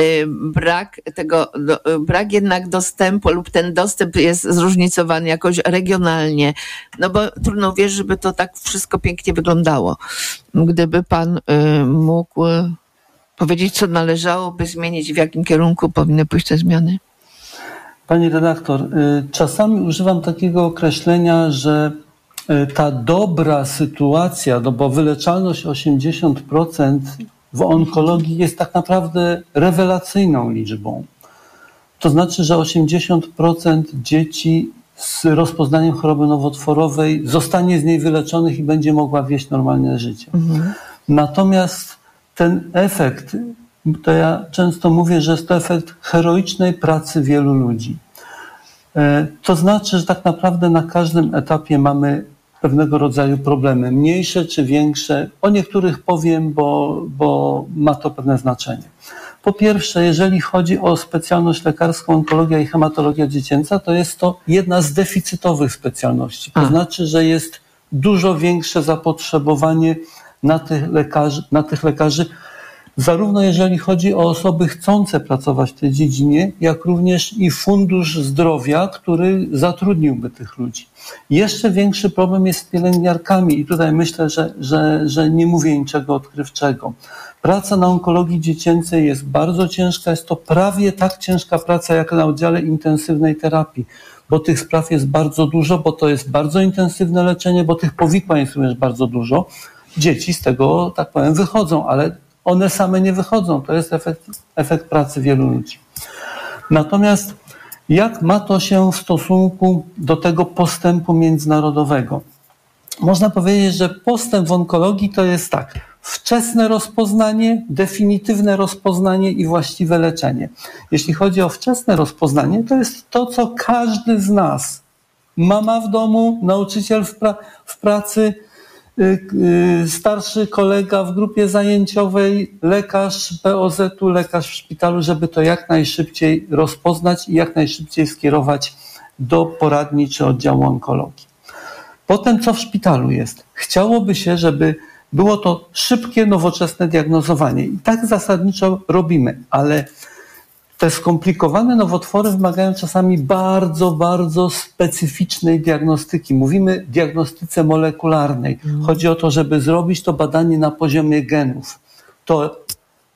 y, brak tego, brak jednak dostępu lub ten dostęp jest zróżnicowany jakoś regionalnie, no bo trudno wierzyć, żeby to tak wszystko pięknie wyglądało. Gdyby pan y, mógł powiedzieć, co należałoby zmienić, w jakim kierunku powinny pójść te zmiany? Pani redaktor, y, czasami używam takiego określenia, że ta dobra sytuacja, no bo wyleczalność 80% w onkologii jest tak naprawdę rewelacyjną liczbą. To znaczy, że 80% dzieci z rozpoznaniem choroby nowotworowej zostanie z niej wyleczonych i będzie mogła wieść normalne życie. Mhm. Natomiast ten efekt to ja często mówię, że jest to efekt heroicznej pracy wielu ludzi. E, to znaczy, że tak naprawdę na każdym etapie mamy pewnego rodzaju problemy, mniejsze czy większe. O niektórych powiem, bo, bo ma to pewne znaczenie. Po pierwsze, jeżeli chodzi o specjalność lekarską, onkologia i hematologia dziecięca, to jest to jedna z deficytowych specjalności. To A. znaczy, że jest dużo większe zapotrzebowanie na tych lekarzy, na tych lekarzy zarówno jeżeli chodzi o osoby chcące pracować w tej dziedzinie, jak również i Fundusz Zdrowia, który zatrudniłby tych ludzi. Jeszcze większy problem jest z pielęgniarkami i tutaj myślę, że, że, że nie mówię niczego odkrywczego. Praca na onkologii dziecięcej jest bardzo ciężka, jest to prawie tak ciężka praca jak na oddziale intensywnej terapii, bo tych spraw jest bardzo dużo, bo to jest bardzo intensywne leczenie, bo tych powikłań jest również bardzo dużo. Dzieci z tego, tak powiem, wychodzą, ale one same nie wychodzą. To jest efekt, efekt pracy wielu ludzi. Natomiast jak ma to się w stosunku do tego postępu międzynarodowego? Można powiedzieć, że postęp w onkologii to jest tak. wczesne rozpoznanie, definitywne rozpoznanie i właściwe leczenie. Jeśli chodzi o wczesne rozpoznanie, to jest to, co każdy z nas, mama w domu, nauczyciel w, pra w pracy, starszy kolega w grupie zajęciowej, lekarz POZ-u, lekarz w szpitalu, żeby to jak najszybciej rozpoznać i jak najszybciej skierować do poradni czy oddziału onkologii. Potem co w szpitalu jest? Chciałoby się, żeby było to szybkie, nowoczesne diagnozowanie. I tak zasadniczo robimy, ale te skomplikowane nowotwory wymagają czasami bardzo, bardzo specyficznej diagnostyki. Mówimy diagnostyce molekularnej. Chodzi o to, żeby zrobić to badanie na poziomie genów. To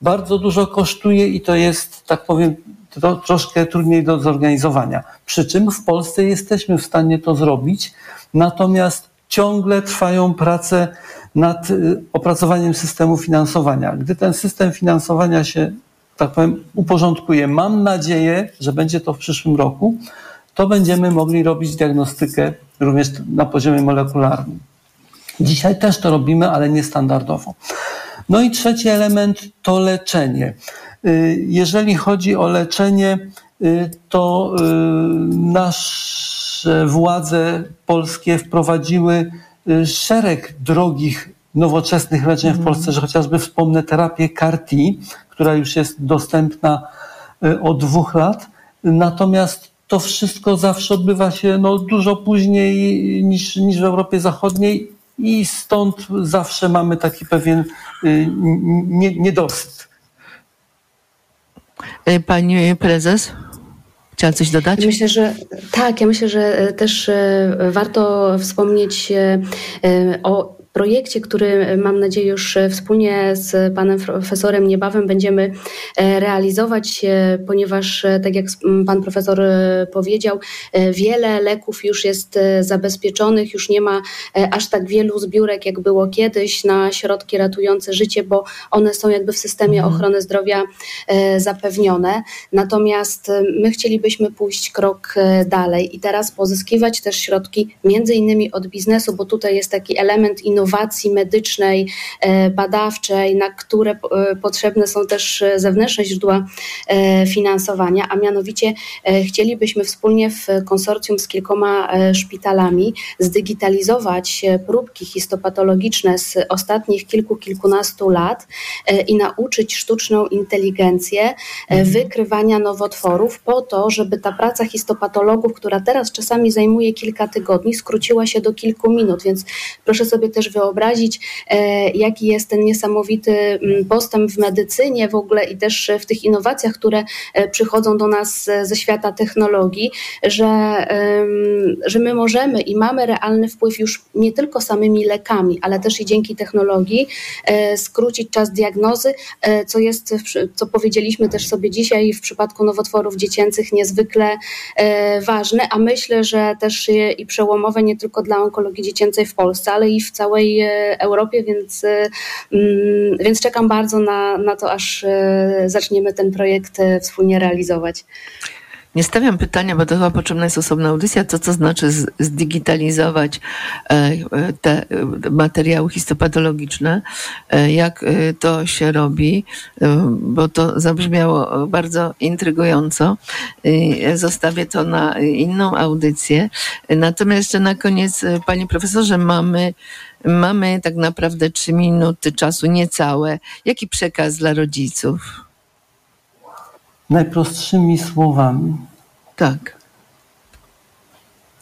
bardzo dużo kosztuje i to jest, tak powiem, to troszkę trudniej do zorganizowania. Przy czym w Polsce jesteśmy w stanie to zrobić, natomiast ciągle trwają prace nad y, opracowaniem systemu finansowania. Gdy ten system finansowania się, tak powiem, uporządkuje, mam nadzieję, że będzie to w przyszłym roku, to będziemy mogli robić diagnostykę również na poziomie molekularnym. Dzisiaj też to robimy, ale niestandardowo. No i trzeci element to leczenie. Y, jeżeli chodzi o leczenie, y, to nasze władze polskie wprowadziły szereg drogich nowoczesnych leczeń w Mhm. Polsce, że chociażby wspomnę terapię CAR-T, która już jest dostępna y, od dwóch lat. Natomiast to wszystko zawsze odbywa się no, dużo później niż, niż w Europie Zachodniej i stąd zawsze mamy taki pewien y, nie, niedosyt. Y, Pani prezes, chciała coś dodać? Myślę, że tak, ja myślę, że e, też e, warto wspomnieć e, e, o projekcie, który mam nadzieję już e, wspólnie z panem profesorem niebawem będziemy e, realizować, e, ponieważ e, tak jak pan profesor e, powiedział, e, wiele leków już jest e, zabezpieczonych, już nie ma e, aż tak wielu zbiórek, jak było kiedyś na środki ratujące życie, bo one są jakby w systemie Mhm. ochrony zdrowia e, zapewnione. Natomiast e, my chcielibyśmy pójść krok e, dalej i teraz pozyskiwać też środki między innymi od biznesu, bo tutaj jest taki element innowacji medycznej, e, badawczej, na które e, potrzebne są też e, zewnętrzne źródła finansowania, a mianowicie chcielibyśmy wspólnie w konsorcjum z kilkoma szpitalami zdigitalizować próbki histopatologiczne z ostatnich kilku, kilkunastu lat i nauczyć sztuczną inteligencję e, wykrywania nowotworów po to, żeby ta praca histopatologów, która teraz czasami zajmuje kilka tygodni, skróciła się do kilku minut. Więc proszę sobie też wyobrazić, e, jaki jest ten niesamowity mm, postęp w medycynie w ogóle i też w tych innowacjach, które e, przychodzą do nas e, ze świata technologii, że, że my możemy i mamy realny wpływ już nie tylko samymi lekami, ale też i dzięki technologii skrócić czas diagnozy, co jest, co powiedzieliśmy też sobie dzisiaj w przypadku nowotworów dziecięcych niezwykle ważne, a myślę, że też i przełomowe nie tylko dla onkologii dziecięcej w Polsce, ale i w całej e, Europie, więc, e, mm, więc czekam bardzo na, na to, aż e, zaczniemy ten projekt wspólnie realizować. Nie stawiam pytania, bo to chyba potrzebna jest osobna audycja, to co znaczy zdigitalizować te materiały histopatologiczne, jak to się robi, bo to zabrzmiało bardzo intrygująco. Zostawię to na inną audycję. Natomiast jeszcze na koniec, panie profesorze, mamy Mamy tak naprawdę trzy minuty czasu, niecałe. Jaki przekaz dla rodziców? Najprostszymi słowami. Tak.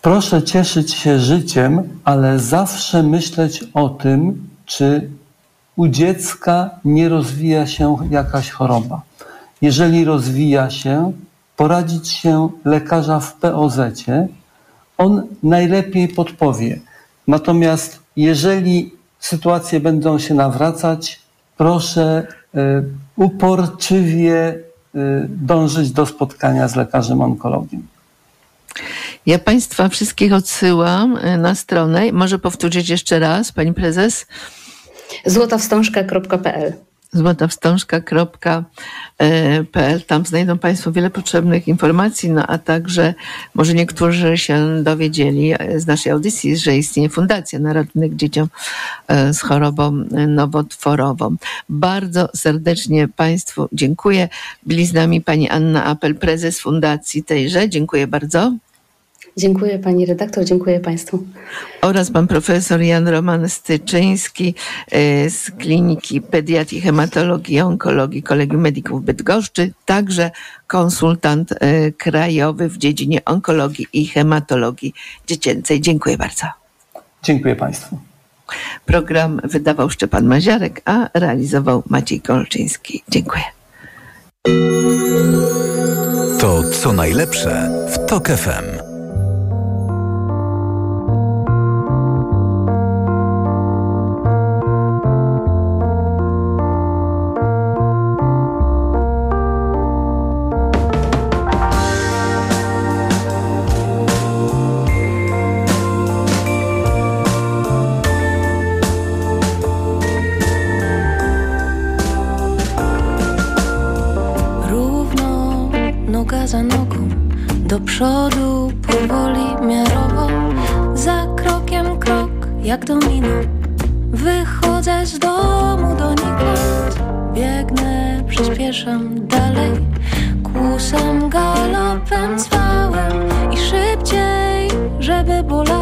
Proszę cieszyć się życiem, ale zawsze myśleć o tym, czy u dziecka nie rozwija się jakaś choroba. Jeżeli rozwija się, poradzić się lekarza w POZ, on najlepiej podpowie. Natomiast jeżeli sytuacje będą się nawracać, proszę y, uporczywie y, dążyć do spotkania z lekarzem onkologiem. Ja Państwa wszystkich odsyłam y, na stronę. Może powtórzyć jeszcze raz, Pani Prezes? złotawstążka.pl złotawstążka.pl. Tam znajdą Państwo wiele potrzebnych informacji, no a także może niektórzy się dowiedzieli z naszej audycji, że istnieje Fundacja na ratunek dzieciom e, z chorobą nowotworową. Bardzo serdecznie Państwu dziękuję. Byli z nami Pani Anna Apel, prezes Fundacji tejże. Dziękuję bardzo. Dziękuję pani redaktor, dziękuję państwu. Oraz pan profesor Jan Roman Styczyński e, z Kliniki Pediatrii, Hematologii i Onkologii Kolegium Medików Bydgoszczy, także konsultant e, krajowy w dziedzinie onkologii i hematologii dziecięcej. Dziękuję bardzo. Dziękuję państwu. Program wydawał Szczepan Maziarek, a realizował Maciej Kolczyński. Dziękuję. To co najlepsze w TOK FM. Przodu powoli, miarowo Za krokiem krok, jak domino Wychodzę z domu donikąd Biegnę, przyspieszam dalej. Kłusem, galopem, zwałem I szybciej, żeby bolało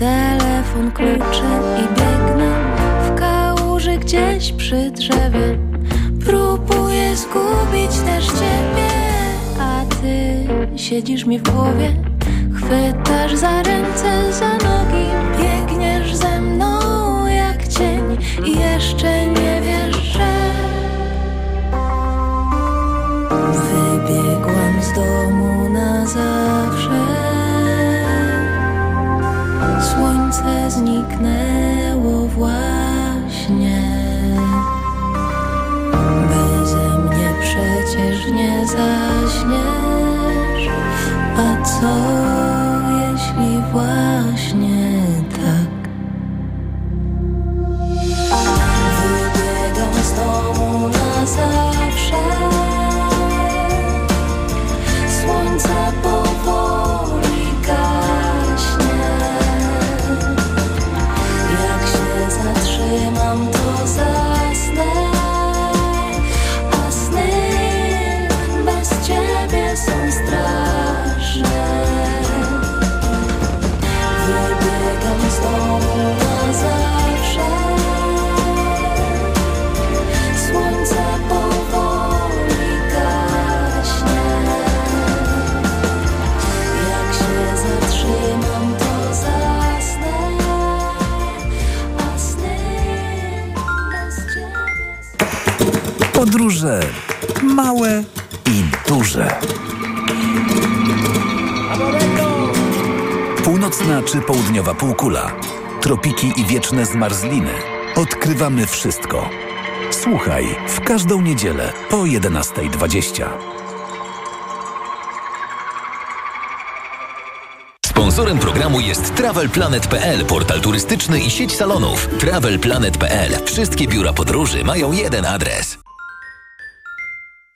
Telefon, klucze i biegnę W kałuży gdzieś przy drzewie. Próbuję zgubić też ciebie A ty siedzisz mi w głowie. Chwytasz za ręce, za nogi Biegniesz ze mną jak cień I jeszcze nie wiesz, że Wybiegłam z domu zaśniesz A co jeśli właśnie Północna czy południowa półkula, tropiki i wieczne zmarzliny. Odkrywamy wszystko. Słuchaj w każdą niedzielę po 11.20. Sponsorem programu jest TravelPlanet.pl, portal turystyczny i sieć salonów. TravelPlanet.pl. Wszystkie biura podróży mają jeden adres.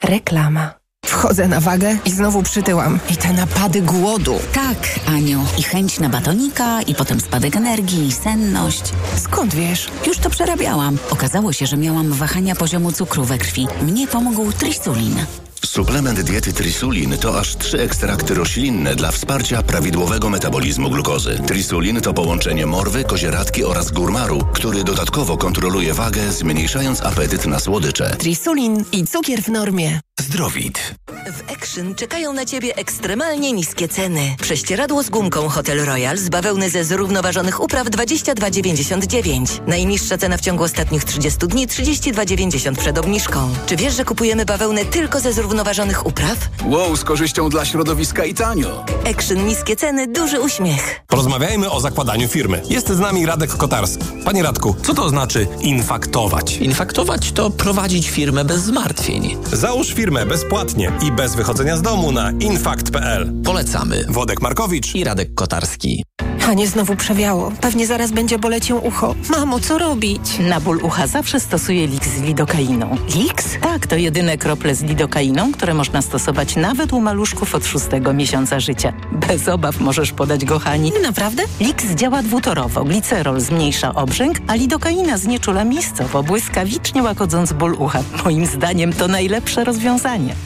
Reklama. Wchodzę na wagę i znowu przytyłam. I te napady głodu. Tak, Aniu. I chęć na batonika, i potem spadek energii, i senność. Skąd wiesz? Już to przerabiałam. Okazało się, że miałam wahania poziomu cukru we krwi. Mnie pomógł trisulin. Suplement diety Trisulin to aż trzy ekstrakty roślinne dla wsparcia prawidłowego metabolizmu glukozy. Trisulin to połączenie morwy, kozieradki oraz górmaru, który dodatkowo kontroluje wagę, zmniejszając apetyt na słodycze. Trisulin i cukier w normie. Zdrowit. W Action czekają na Ciebie ekstremalnie niskie ceny. Prześcieradło z gumką Hotel Royal z bawełny ze zrównoważonych upraw 22,99. Najniższa cena w ciągu ostatnich 30 dni 32,90 przed obniżką. Czy wiesz, że kupujemy bawełnę tylko ze zrównoważonych upraw? Wow, z korzyścią dla środowiska i tanio. Action niskie ceny, duży uśmiech. Porozmawiajmy o zakładaniu firmy. Jest z nami Radek Kotarski. Panie Radku, co to znaczy infaktować? Infaktować to prowadzić firmę bez zmartwień. Załóż firmę bezpłatnie i bez wychodzenia z domu na infakt.pl. Polecamy. Wodek Markowicz i Radek Kotarski. Hanie znowu przewiało. Pewnie zaraz będzie boleć ją ucho. Mamo, co robić? Na ból ucha zawsze stosuję Lix z lidokainą. Lix? Tak, to jedyne krople z lidokainą, które można stosować nawet u maluszków od szóstego miesiąca życia. Bez obaw możesz podać go Hani. Naprawdę? Lix działa dwutorowo. Glicerol zmniejsza obrzęk, a lidokaina znieczula miejscowo, błyskawicznie łagodząc ból ucha. Moim zdaniem to najlepsze rozwiązanie.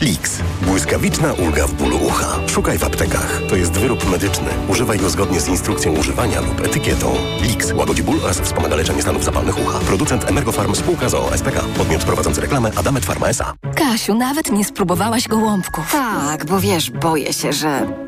Lix. Błyskawiczna ulga w bólu ucha. Szukaj w aptekach. To jest wyrób medyczny. Używaj go zgodnie z instrukcją używania lub etykietą. Lix łagodzi ból oraz wspomaga leczenie stanów zapalnych ucha. Producent Emergofarm spółka ZOO SPK. Podmiot prowadzący reklamę Adamet Pharma S.A. Kasiu, nawet nie spróbowałaś gołąbków. Tak, bo wiesz, boję się, że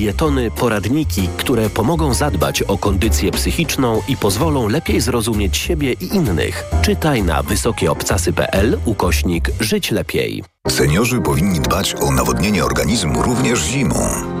felietony, poradniki, które pomogą zadbać o kondycję psychiczną i pozwolą lepiej zrozumieć siebie i innych. Czytaj na wysokieobcasy.pl ukośnik Żyć lepiej. Seniorzy powinni dbać o nawodnienie organizmu również zimą.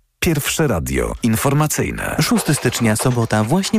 Pierwsze radio informacyjne. 6 stycznia, sobota, właśnie